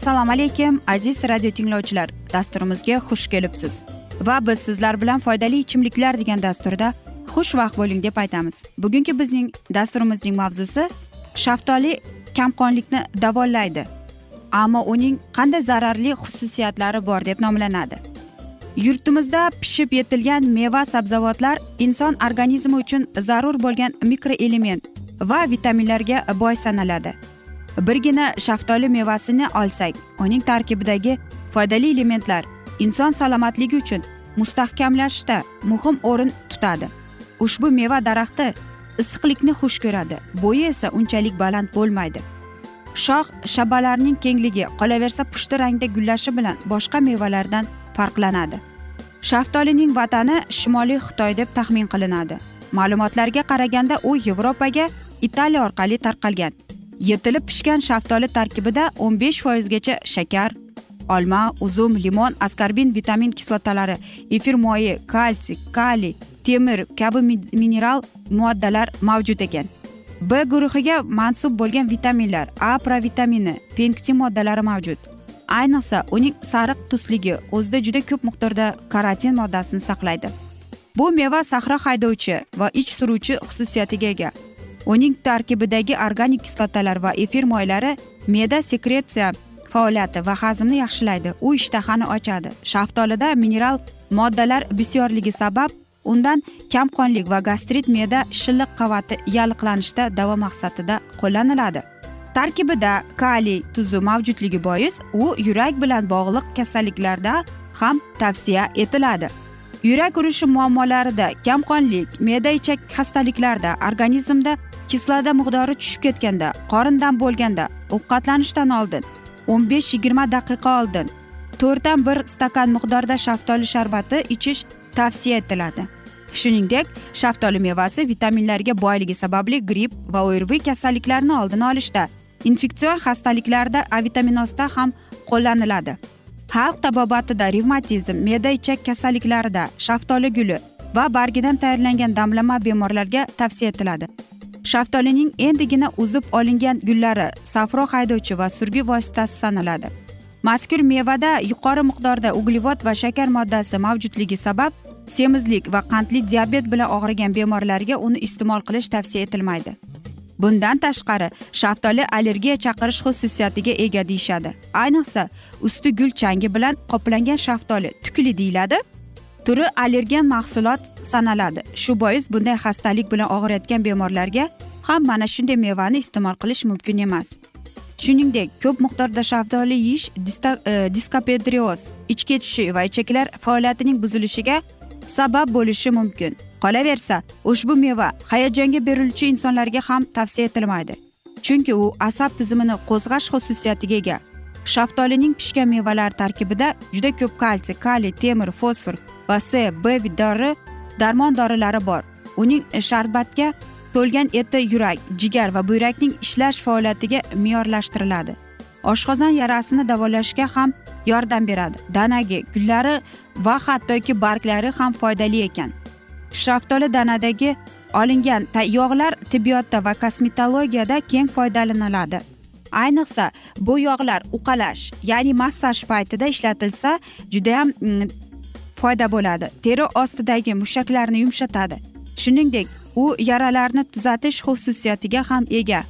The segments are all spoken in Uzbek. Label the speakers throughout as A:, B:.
A: assalomu alaykum aziz radio tinglovchilar. Dasturimizga xush kelibsiz. Va biz sizlar bilan foydali ichimliklar degan dasturda xushvaqt bo'ling deb aytamiz. Bugungi bizning dasturimizning mavzusi shaftoli kamqonlikni davolaydi. Ammo uning qanday zararli xususiyatlari bor deb nomlanadi. Yurtimizda pishib yetilgan meva sabzavotlar inson organizmi uchun zarur bo'lgan mikroelement va vitaminlarga boy sanaladi. Birgina shaftoli mevasini olsak uning tarkibidagi foydali elementlar inson salomatligi uchun mustahkamlashda muhim o'rin tutadi. Ushbu meva daraxti issiqlikni xush ko'radi bo'yi esa unchalik baland bo'lmaydi. Shox shabalarning kengligi qolaversa pushti rangda gullashi bilan boshqa mevalardan farqlanadi. Shaftolining vatani shimoliy xitoy deb taxmin qilinadi. Ma'lumotlarga qaraganda u yevropaga italiya orqali tarqalgan. Yetilib pishgan shaftoli tarkibida o'n besh foizgacha shakar olma uzum limon askarbin vitamin kislotalari efir moyi kalsiy kaliy temir kabi mineral moddalar mavjud ekan. B guruhiga mansub bo'lgan vitaminlar a provitamini penktin moddalari mavjud. Ayniqsa uning sariq tusligi o'zida juda ko'p miqdorda karotin moddasini saqlaydi. Bu meva sahra haydovchi va ich suruvchi xususiyatiga ega. Uning tarkibidagi organik kislotalar va efir moylari me'da sekretsiya faoliyati va hazmni yaxshilaydi. U ishtahani ochadi. Shaftolida mineral moddalar bisyorligi sabab undan kamqonlik va gastrit me'da shilliq qavati yalliqlanishda davo maqsadida qo'llaniladi. Tarkibida kaliy tuzi mavjudligi bois u yurak bilan bog'liq kasalliklarda ham tavsiya etiladi. Yurak urishi muammolarida kamqonlik me'da ichak xastaliklarida organizmda kislota miqdori tushib ketganda qorindan bo'lganda ovqatlanishdan oldin o'n besh yigirma daqiqa oldin to'rtdan bir stakan miqdorda shaftoli sharbati ichish tavsiya etiladi. Shuningdek shaftoli mevasi vitaminlarga boyligi sababli gripp va o'rvi kasalliklarini oldini olishda infeksion xastaliklarda avitaminozda ham qo'llaniladi. Xalq tabobatida revmatizm me'da ichak kasalliklarida shaftoli guli va bargidan tayyorlangan damlama bemorlarga tavsiya etiladi. Shaftolining endigina uzib olingan gullari safro haydovchi va surgi vositasi sanaladi. Mazkur mevada yuqori miqdorda uglevod va shakar moddasi mavjudligi sabab semizlik va qandli diabet bilan og'rigan bemorlarga uni iste'mol qilish tavsiya etilmaydi. Bundan tashqari shaftoli allergiya chaqirish xususiyatiga ega deyishadi. Ayniqsa usti gul changi bilan qoplangan shaftoli tukli deyiladi. Turi allergen mahsulot sanaladi. Shu bois bunday xastalik bilan og'riyotgan bemorlarga ham mana shunday mevani iste'mol qilish mumkin emas. Shuningdek ko'p miqdorda shaftoli yeyish e, diskopedrioz ich ketishi va ichaklar faoliyatining buzilishiga sabab bo'lishi mumkin. Qolaversa ushbu meva hayajonga beriluvchi insonlarga ham tavsiya etilmaydi. Chunki u asab tizimini qo'zg'ash xususiyatiga ega. Shaftolining pishgan mevalari tarkibida juda ko'p kalsiy kaliy temir fosfor va s b dori darmon dorilari bor. Uning sharbatga to'lgan eti yurak jigar va buyrakning ishlash faoliyatiga me'yorlashtiriladi. Oshqozon yarasini davolashga ham yordam beradi. Danagi gullari va hattoki barglari ham foydali ekan. Shaftoli danadagi olingan yog'lar tibbiyotda va kosmetologiyada keng foydalaniladi. Ayniqsa bu yog'lar uqalash ya'ni massaj paytida ishlatilsa judayam mm, foyda bo'ladi. Teri ostidagi mushaklarni yumshatadi. Shuningdek u yaralarni tuzatish xususiyatiga ham ega.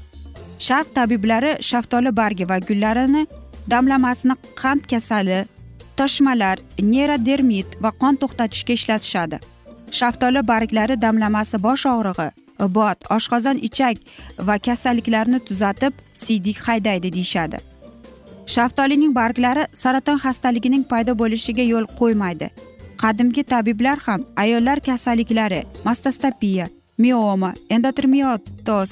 A: Sharq tabiblari shaftoli bargi va gullarini damlamasini qand kasali toshmalar neyrodermit va qon to'xtatishga ishlatishadi. Shaftoli barglari damlamasi bosh og'rig'i bot oshqozon ichak va kasalliklarni tuzatib siydik haydaydi deyishadi. Shaftolining barglari saraton xastaligining paydo bo'lishiga yo'l qo'ymaydi. Qadimgi tabiblar ham ayollar kasalliklari mastostopiya mioma endotermiotoz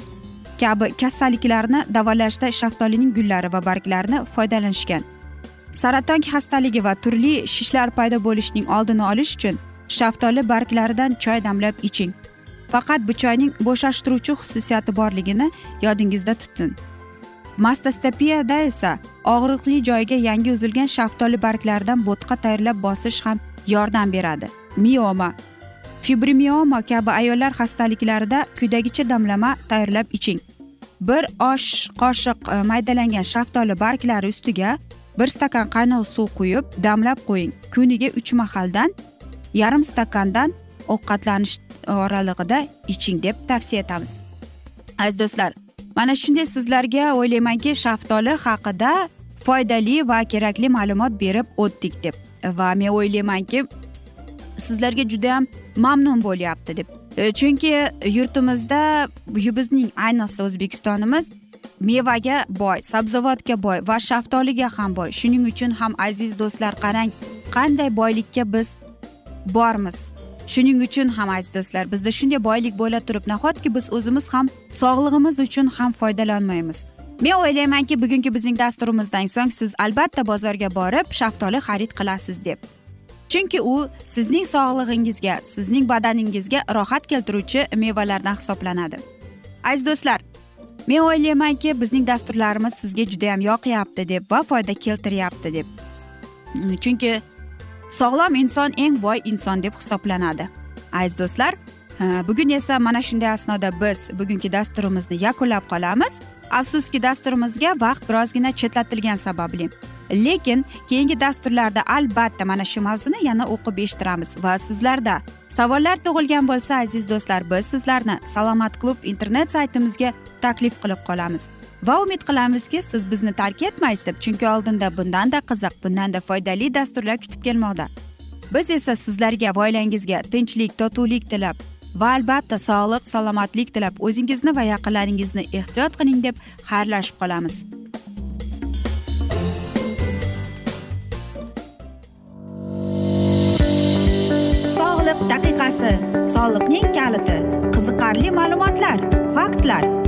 A: kabi kasalliklarni davolashda shaftolining gullari va barglarini foydalanishgan. Saraton xastaligi va turli shishlar paydo bo'lishining oldini olish uchun shaftoli barglaridan choy damlab iching. Faqat bu choyning bo'shashtiruvchi xususiyati borligini yodingizda tuting. Mastastapiyada esa og'riqli joyga yangi uzilgan shaftoli barglaridan bo'tqa tayyorlab bosish ham yordam beradi. Mioma. Fibrimioma kabi ayollar xastaliklarida quyidagicha damlama tayyorlab iching. Bir osh qoshiq e, maydalangan shaftoli barglari ustiga bir stakan qaynoq suv quyib damlab qo'ying. Kuniga uch mahaldan yarim stakandan ovqatlanish oralig'ida iching deb tavsiya etamiz. Aziz do'stlar mana shunday sizlarga o'ylaymanki shaftoli haqida foydali va kerakli ma'lumot berib o'tdik deb va men o'ylaymanki sizlarga judayam mamnun bo'lyapti deb. E, chunki yurtimizda bizning ayniqsa o'zbekistonimiz mevaga boy sabzavotga boy va shaftoliga ham boy. Shuning uchun ham aziz do'stlar qarang qanday boylikka biz bormiz. Shuning uchun ham aziz do'stlar bizda shunday boylik bo'la turib nahotki biz o'zimiz ham sog'lig'imiz uchun ham foydalanmaymiz. Men o'ylaymanki bugungi bizning dasturimizdan so'ng siz albatta bozorga borib shaftoli xarid qilasiz deb. Chunki u sizning sog'lig'ingizga sizning badaningizga rohat keltiruvchi mevalardan hisoblanadi. Aziz do'stlar men o'ylaymanki bizning dasturlarimiz sizga judayam yoqyapti deb va foyda keltiryapti deb. Chunki sog'lom inson eng boy inson deb hisoblanadi. Aziz do'stlar bugun esa mana shunday asnoda biz bugungi dasturimizni yakunlab qolamiz. Afsuski dasturimizga vaqt birozgina chetlatilgani sababli. Lekin keyingi dasturlarda albatta mana shu mavzuni yana o'qib eshittiramiz va sizlarda savollar tug'ilgan bo'lsa aziz do'stlar biz sizlarni salomat klub internet saytimizga taklif qilib qolamiz. Va umid qilamizki siz bizni tark etmaysiz deb chunki oldinda bundanda qiziq bundanda foydali dasturlar kutib kelmoqda. Biz esa sizlarga va oilangizga tinchlik totuvlik tilab va albatta sog'lik salomatlik tilab o'zingizni va yaqinlaringizni ehtiyot qiling deb xayrlashib qolamiz. Sog'liq daqiqasi soliqning kaliti qiziqarli ma'lumotlar faktlar.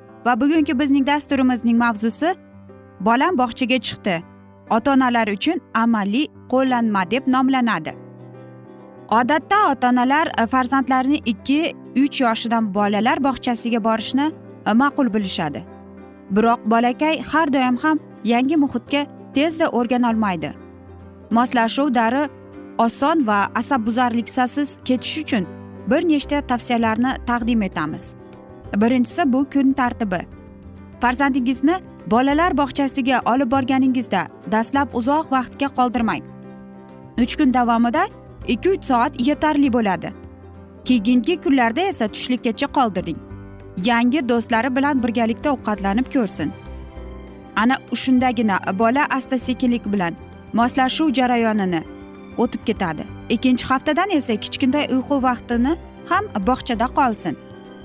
A: Va bugungi bizning dasturimizning mavzusi bolam bog'chaga chiqdi. Ota onalar uchun amaliy qo'llanma deb nomlanadi. Odatda ota onalar e, farzandlarini ikki uch yoshidan bolalar bog'chasiga borishni e, ma'qul bilishadi. Biroq bolakay har doim ham yangi muhitga tezda o'rganolmaydi moslashuv dari oson va asabbuzarliksiz ketishi uchun bir nechta tavsiyalarni taqdim etamiz. Birinchisi bu kun tartibi. Farzandingizni bolalar bog'chasiga olib borganingizda dastlab uzoq vaqtga qoldirmang. Uch kun davomida ikki uch soat yetarli bo'ladi. Keyingi kunlarda esa tushlikkacha qoldiring. Yangi do'stlari bilan birgalikda ovqatlanib ko'rsin. Ana shundagina bola asta sekinlik bilan moslashuv jarayonini o'tib ketadi. Ikkinchi haftadan esa kichkintoy uyqu vaqtini ham bog'chada qolsin.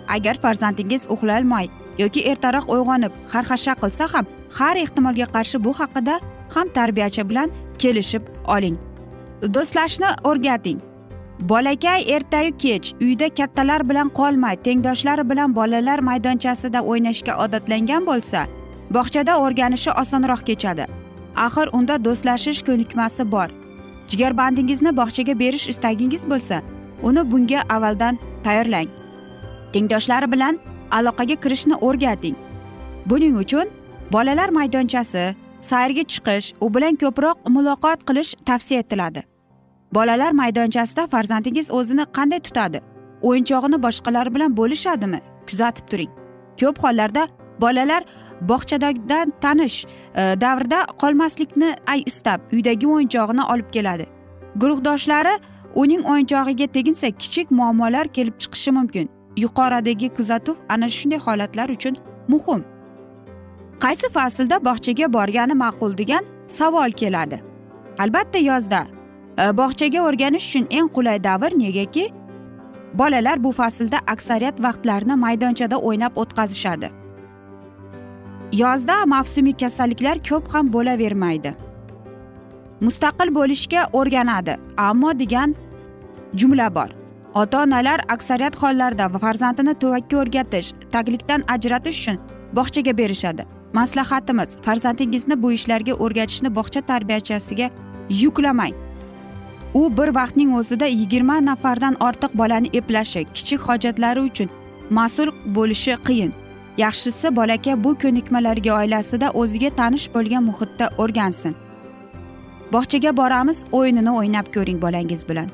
A: Agar farzandingiz uxlolmay yoki ertaroq uyg'onib xarxasha qilsa ham har ehtimolga qarshi bu haqida ham tarbiyachi bilan kelishib oling. Do'stlashni o'rgating. Bolakay ertayu kech uyda kattalar bilan qolmay tengdoshlari bilan bolalar maydonchasida o'ynashga odatlangan bo'lsa bog'chada o'rganishi osonroq kechadi. Axir unda do'stlashish ko'nikmasi bor. Jigarbandingizni bog'chaga berish istagingiz bo'lsa uni bunga avvaldan tayyorlang. Tengdoshlari bilan aloqaga kirishni o'rgating. Buning uchun bolalar maydonchasi sayrga chiqish u bilan ko'proq muloqot qilish tavsiya etiladi. Bolalar maydonchasida farzandingiz o'zini qanday tutadi? O'yinchog'ini boshqalar bilan bo'lishadimi? Kuzatib turing. Ko'p hollarda bolalar bog'chadagidan tanish e, davrda qolmaslikni ay istab uydagi o'yinchog'ini olib keladi. Guruhdoshlari uning o'yinchog'iga teginsa kichik muammolar kelib chiqishi mumkin. Yuqoridagi kuzatuv ana shunday holatlar uchun muhim. Qaysi faslda bog'chaga borgani ma'qul degan savol keladi. Albatta yozda e, bog'chaga o'rganish uchun eng qulay davr negaki bolalar bu faslda aksariyat vaqtlarini maydonchada o'ynab o'tkazishadi. Yozda mavsumiy kasalliklar ko'p ham bo'lavermaydi. Mustaqil bo'lishga o'rganadi ammo degan jumla bor. Ota onalar aksariyat hollarda farzandini tuvakka o'rgatish taglikdan ajratish uchun bog'chaga berishadi. Maslahatimiz farzandingizni bu ishlarga o'rgatishni bog'cha tarbiyachisiga yuklamang. U bir vaqtning o'zida yigirma nafardan ortiq bolani eplashi kichik hojatlari uchun mas'ul bo'lishi qiyin. Yaxshisi bolakay bu ko'nikmalarga oilasida o'ziga tanish bo'lgan muhitda o'rgansin. Bog'chaga boramiz o'yinini o'ynab ko'ring bolangiz bilan.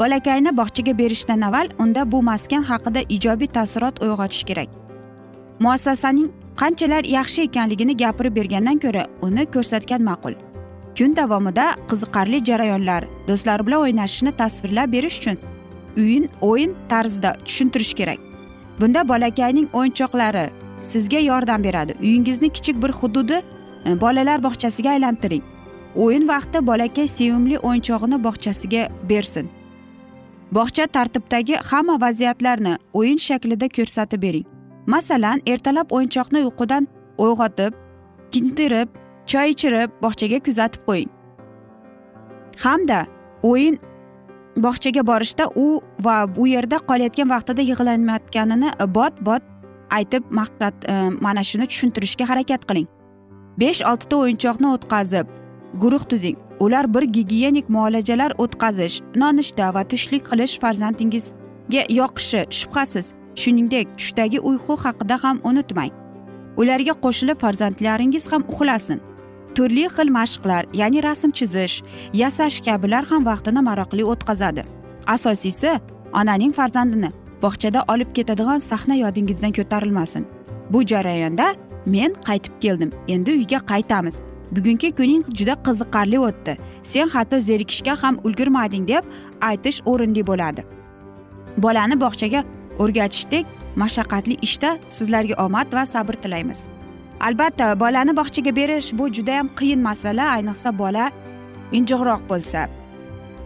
A: Bolakayni bog'chaga berishdan avval unda bu maskan haqida ijobiy taassurot uyg'otish kerak. Muassasaning qanchalar yaxshi ekanligini gapirib bergandan ko'ra uni ko'rsatgan ma'qul. Kun davomida qiziqarli jarayonlar do'stlar bilan o'ynashishni tasvirlab berish uchun uyin o'yin tarzida tushuntirish kerak. Bunda bolakayning o'yinchoqlari sizga yordam beradi. Uyingizni kichik bir hududi e, bolalar bog'chasiga aylantiring. O'yin vaqti bolakay sevimli o'yinchog'ini bog'chasiga bersin. Bog'cha tartibdagi hamma vaziyatlarni o'yin shaklida ko'rsatib bering. Masalan ertalab o'yinchoqni uyqudan uyg'otib kintirib choy ichirib bog'chaga kuzatib qo'ying. Hamda o'yin bog'chaga borishda u va bu yerda qolayotgan vaqtida yig'lanmayotganini bot bot aytib maqsad e, mana shuni tushuntirishga harakat qiling. Besh oltita o'yinchoqni o'tkazib guruh tuzing. Ular bir gigiyenik muolajalar o'tkazish nonushta va tushlik qilish farzandingizga yoqishi shubhasiz. Shuningdek tushdagi uyqu haqida ham unutmang. Ularga qo'shilib farzandlaringiz ham uxlasin. Turli xil mashqlar ya'ni rasm chizish yasash kabilar ham vaqtini maroqli o'tkazadi asosiysi onaning farzandini bog'chada olib ketadigan sahna yodingizdan ko'tarilmasin. Bu jarayonda men qaytib keldim. Endi uyga qaytamiz. Bugungi kuning juda qiziqarli o'tdi. Sen hatto zerikishga ham ulgurmading deb aytish o'rinli bo'ladi. Bolani bog'chaga o'rgatishdek mashaqqatli ishda sizlarga omad va sabr tilaymiz. Albatta bolani bog'chaga berish bu judayam qiyin masala. Ayniqsa bola injiqroq bo'lsa.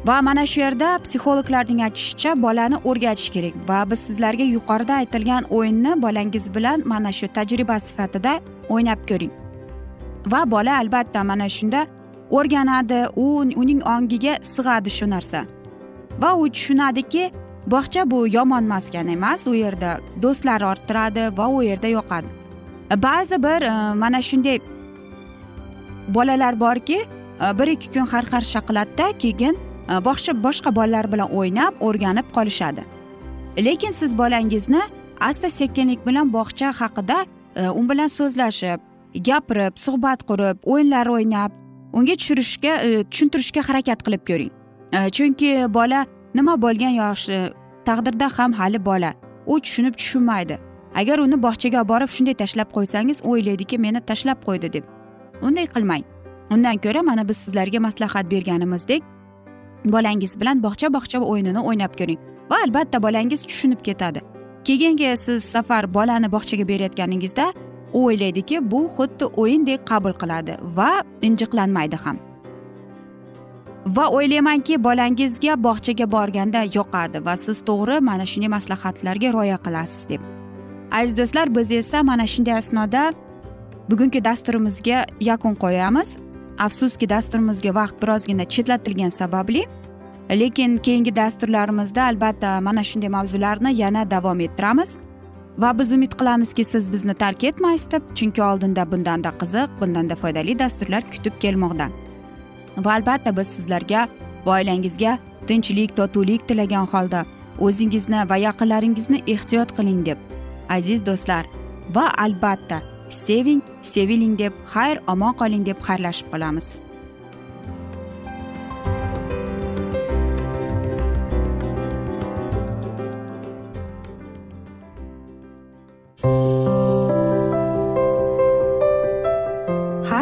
A: Va mana shu yerda psixologlarning aytishicha bolani o'rgatish kerak va biz sizlarga yuqorida aytilgan o'yinni bolangiz bilan mana shu tajriba sifatida o'ynab ko'ring. Va bola albatta mana shunda o'rganadi u uning ongiga sig'adi shu narsa. Va u tushunadiki bog'cha bu yomon maskan emas u yerda do'stlar orttiradi va u yerda yoqadi. Ba'zi bir e, mana shunday bolalar borki e, bir ikki kun har xarsha qiladida keyin e, bog'cha boshqa bolalar bilan o'ynab o'rganib qolishadi. Lekin siz bolangizni asta sekinlik bilan bog'cha haqida e, u bilan so'zlashib gapirib suhbat qurib o'yinlar o'ynab unga tushirishga e, tushuntirishga harakat qilib ko'ring. E, chunki bola nima bo'lgan yoshi e, taqdirda ham hali bola. U tushunib tushunmaydi. Agar uni bog'chaga olib borib shunday tashlab qo'ysangiz o'ylaydiki meni tashlab qo'ydi deb. Unday qilmang. Undan ko'ra mana biz sizlarga maslahat berganimizdek bolangiz bilan bog'cha bog'cha o'yinini o'ynab ko'ring. Va albatta bolangiz tushunib ketadi. Keyingi siz safar bolani bog'chaga berayotganingizda u o'ylaydiki bu xuddi o'yindek qabul qiladi va injiqlanmaydi ham. Va o'ylaymanki bolangizga bog'chaga borganda yoqadi va siz to'g'ri mana shunday maslahatlarga rioya qilasiz deb. Aziz do'stlar biz esa mana shunday asnoda bugungi dasturimizga yakun qo'yamiz. Afsuski dasturimizga vaqt birozgina chetlatilgani sababli lekin keyingi dasturlarimizda albatta mana shunday mavzularni yana davom ettiramiz. Va biz umid qilamizki siz bizni tark etmaysiz deb chunki oldinda bundanda qiziq bundanda foydali dasturlar kutib kelmoqda. Va albatta biz sizlarga va oilangizga tinchlik totuvlik tilagan holda o'zingizni va yaqinlaringizni ehtiyot qiling deb aziz do'stlar. Va albatta seving seviling deb xayr omon qoling deb xayrlashib qolamiz.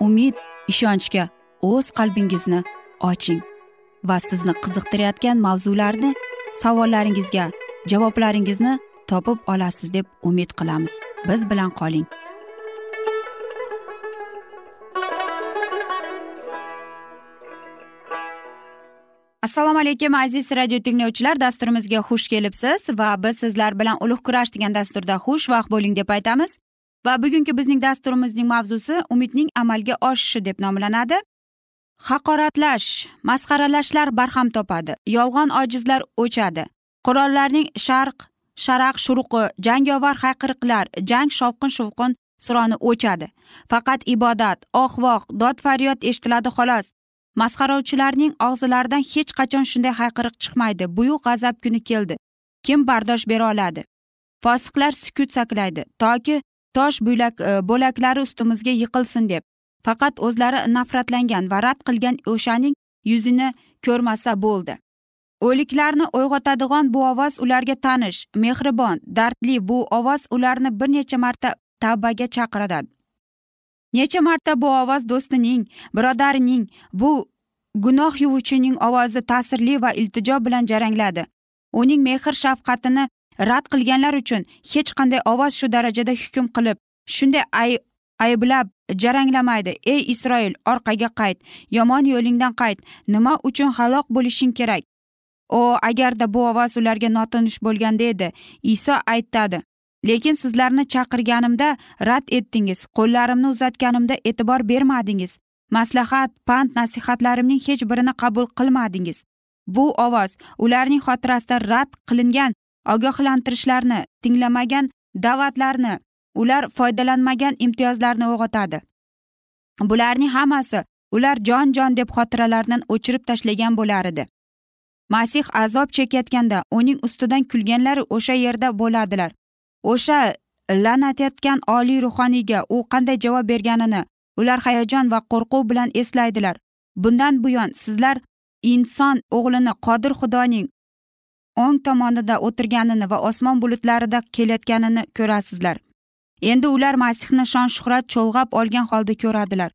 A: umid ishonchga o'z qalbingizni oching va sizni qiziqtirayotgan mavzularni savollaringizga javoblaringizni topib olasiz deb umid qilamiz. Biz bilan qoling. Assalomu alaykum aziz radio tinglovchilar. Dasturimizga xush kelibsiz va biz sizlar bilan ulug' kurash degan dasturda xushvaqt bo'ling deb aytamiz. Va bugungi bizning dasturimizning mavzusi umidning amalga oshishi deb nomlanadi. Haqoratlash masxaralashlar barham topadi. Yolg'on ojizlar o'chadi. Qurollarning sharq sharaq shuruqi jangovar hayqiriqlar jang shovqin shovqin suroni o'chadi. Faqat ibodat oh voh dod faryod eshitiladi xolos. Masxarovchilarning og'zilaridan hech qachon shunday hayqiriq chiqmaydi. Buyuk g'azab kuni keldi. Kim bardosh bera oladi? Fosiqlar sukut saqlaydi. Toki tosh bo'lak e, bo'laklari ustimizga yiqilsin deb. Faqat o'zlari nafratlangan va rad qilgan o'shaning yuzini ko'rmasa bo'ldi. O'liklarni uyg'otadigan bu ovoz ularga tanish mehribon dardli bu ovoz ularni bir necha marta tavbaga chaqiradi. Necha marta bu ovoz do'stining birodarining bu gunoh yuvuvchining ovozi ta'sirli va iltijo bilan jarangladi. Uning mehr shafqatini rad qilganlar uchun hech qanday ovoz shu darajada hukm qilib shunday ayblab jaranglamaydi. Ey isroil orqaga qayt yomon yo'lingdan qayt nima uchun halok bo'lishing kerak? O agarda bu ovoz ularga notanish bo'lganda edi iso aytadi lekin sizlarni chaqirganimda rad etdingiz qo'llarimni uzatganimda e'tibor bermadingiz. Maslahat pand nasihatlarimning hech birini qabul qilmadingiz. Bu ovoz ularning xotirasida rad qilingan ogohlantirishlarni tinglamagan da'vatlarni ular foydalanmagan imtiyozlarni uyg'otadi. Bularning hammasi ular jon jon deb xotiralaridan o'chirib tashlagan bo'lar edi. Masih azob chekayotganda uning ustidan kulganlari o'sha yerda bo'ladilar. O'sha la'natayotgan oliy ruhoniyga u qanday javob berganini ular hayajon va qo'rquv bilan eslaydilar. Bundan buyon sizlar inson o'g'lini qodir xudoning o'ng tomonida o'tirganini va osmon bulutlarida kelayotganini ko'rasizlar. Endi ular masihni shon shuhrat cho'lg'ab olgan holda ko'radilar.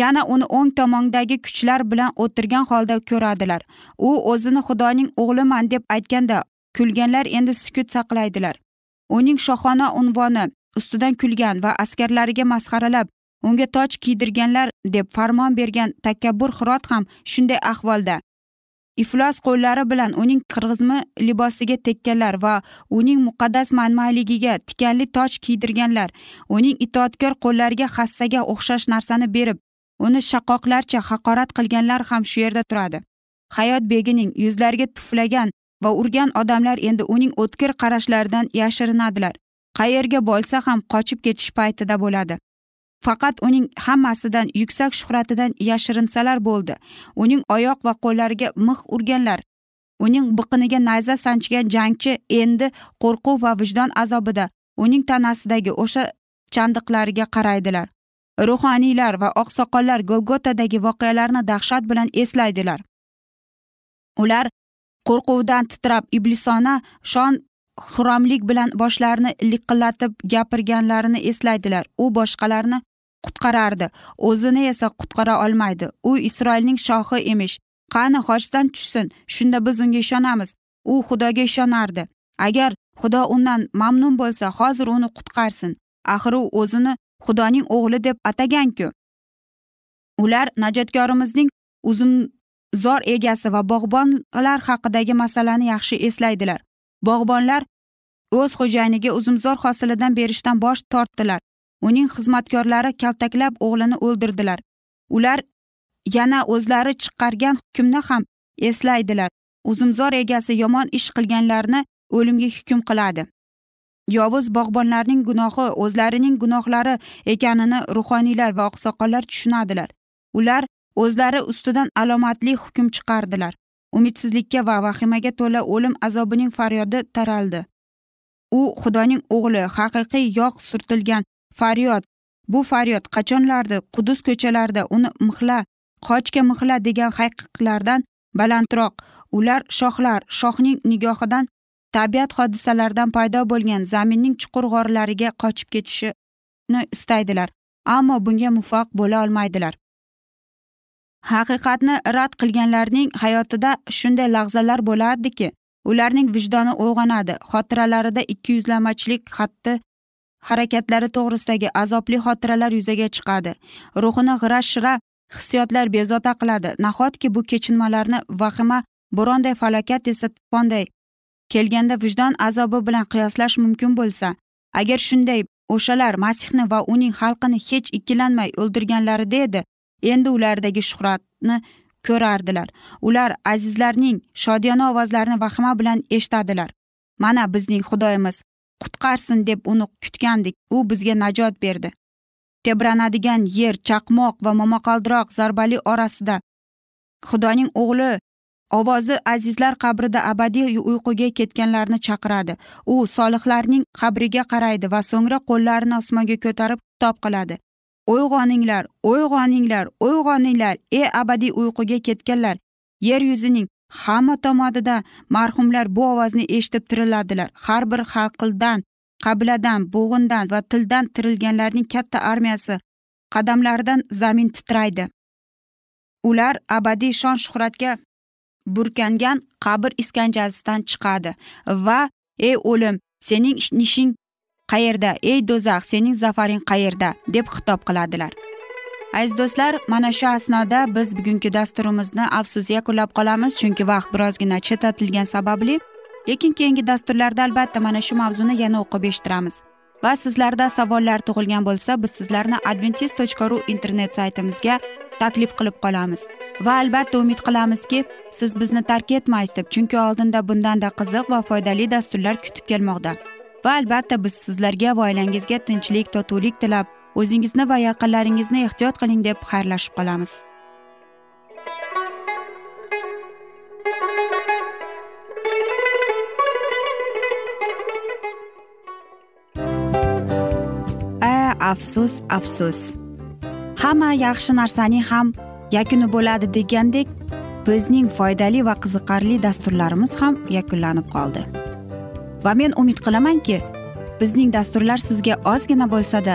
A: Yana uni o'ng tomondagi kuchlar bilan o'tirgan holda ko'radilar. U o'zini xudoning o'g'liman deb aytganda kulganlar endi sukut saqlaydilar. Uning shohona unvoni ustidan kulgan va askarlariga masxaralab unga toj kiydirganlar deb farmon bergan takabbur hirot ham shunday ahvolda. Iflos qo'llari bilan uning qirg'izmi libosiga tekkanlar va uning muqaddas manmanligiga tikanli toj kiydirganlar. Uning itoatkor qo'llariga hassaga o'xshash narsani berib uni shaqoqlarcha haqorat qilganlar ham shu yerda turadi. Hayot begining yuzlariga tuflagan va urgan odamlar endi uning o'tkir qarashlaridan yashirinadilar. Qayerga bo'lsa ham qochib ketish paytida bo'ladi. Faqat uning hammasidan yuksak shuhratidan yashirinsalar bo'ldi. Uning oyoq va qo'llariga mix urganlar uning biqiniga nayza sanchgan jangchi endi qo'rquv va vijdon azobida uning tanasidagi o'sha chandiqlariga qaraydilar. Ruhoniylar va oqsoqollar golgotadagi voqealarni dahshat bilan eslaydilar. Ular qo'rquvdan titrab iblisona shon xuromlik bilan boshlarini liqillatib gapirganlarini eslaydilar. U boshqalarni qutqarardi. O'zini esa qutqara olmaydi. U isroilning shohi emish. Qani xochdan tushsin? Shunda biz unga ishonamiz. U xudoga ishonardi. Agar xudo undan mamnun bo'lsa hozir uni qutqarsin. Axir u o'zini xudoning o'g'li deb ataganku. Ular najotkorimizning uzumzor egasi va bog'bonlar haqidagi masalani yaxshi eslaydilar. Bog'bonlar o'z xo'jayiniga uzumzor hosilidan berishdan bosh tortdilar. Uning xizmatkorlari kaltaklab o'g'lini o'ldirdilar. Ular yana o'zlari chiqargan hukmni ham eslaydilar. Uzumzor egasi yomon ish qilganlarni o'limga hukm qiladi. Yovuz bog'bonlarning gunohi o'zlarining gunohlari ekanini ruhoniylar va oqsoqollar tushunadilar. Ular o'zlari ustidan alomatli hukm chiqardilar. Umidsizlikka va vahimaga to'la o'lim azobining faryodi taraldi. U xudoning o'g'li haqiqiy yog' surtilgan faryod. Bu faryod qachonlardir qudus ko'chalarida uni mixla qochga mixla degan haqiqlardan balandroq. Ular shohlar shohning nigohidan tabiat hodisalaridan paydo bo'lgan zaminning chuqur g'orlariga qochib ketishni istaydilar ammo bunga muvaffaq bo'la olmaydilar. Haqiqatni rad qilganlarning hayotida shunday lahzalar bo'lardiki ularning vijdoni uyg'onadi xotiralarida ikkiyuzlamachilik xatti harakatlari to'g'risidagi azobli xotiralar yuzaga chiqadi. Ruhini g'ira shira hissiyotlar bezovta qiladi. Nahotki bu kechinmalarni vahima bo'ronday falokat esa tufonday kelganda vijdon azobi bilan qiyoslash mumkin bo'lsa agar shunday o'shalar masihni va uning xalqini hech ikkilanmay o'ldirganlarida edi endi ulardagi shuhratni ko'rardilar. Ular azizlarning shodiyona ovozlarini vahima bilan eshitadilar. Mana bizning xudoyimiz qutqarsin deb uni kutgandik. U bizga najot berdi. Tebranadigan yer chaqmoq va momaqaldiroq zarbali orasida. Xudoning o'g'li ovozi azizlar qabrida abadiy uyquga ketganlarni chaqiradi. U solihlarning qabriga qaraydi va so'ngra qo'llarini osmonga ko'tarib xitob qiladi. Uyg'oninglar uyg'oninglar uyg'oninglar ey abadiy uyquga ketganlar! Yer yuzining hamma tomonidan marhumlar bu ovozni eshitib tiriladilar. Har bir xalqildan qabiladan bo'g'indan va tildan tirilganlarning katta armiyasi qadamlaridan zamin titraydi. Ular abadiy shon shuhratga burkangan qabr iskanjasidan chiqadi va ey o'lim sening nishing qayerda? Ey do'zax sening zafaring qayerda? deb xitob qiladilar. Aziz do'stlar mana shu asnoda biz bugungi dasturimizni afsus yakunlab qolamiz chunki vaqt birozgina chetlatilgani sababli. Lekin keyingi dasturlarda albatta mana shu mavzuni yana o'qib eshittiramiz. Va sizlarda savollar tug'ilgan bo'lsa biz sizlarni adventis tochka ru internet saytimizga taklif qilib qolamiz. Va albatta umid qilamizki siz bizni tark etmaysiz deb chunki oldinda bundanda qiziq va foydali dasturlar kutib kelmoqda. Va albatta biz sizlarga va oilangizga tinchlik totuvlik tilab o'zingizni va yaqinlaringizni ehtiyot qiling deb xayrlashib qolamiz. A afsus afsus. Hamma yaxshi narsaning ham yakuni bo'ladi degandek bizning foydali va qiziqarli dasturlarimiz ham yakunlanib qoldi. Va men umid qilamanki bizning dasturlar sizga ozgina bo'lsada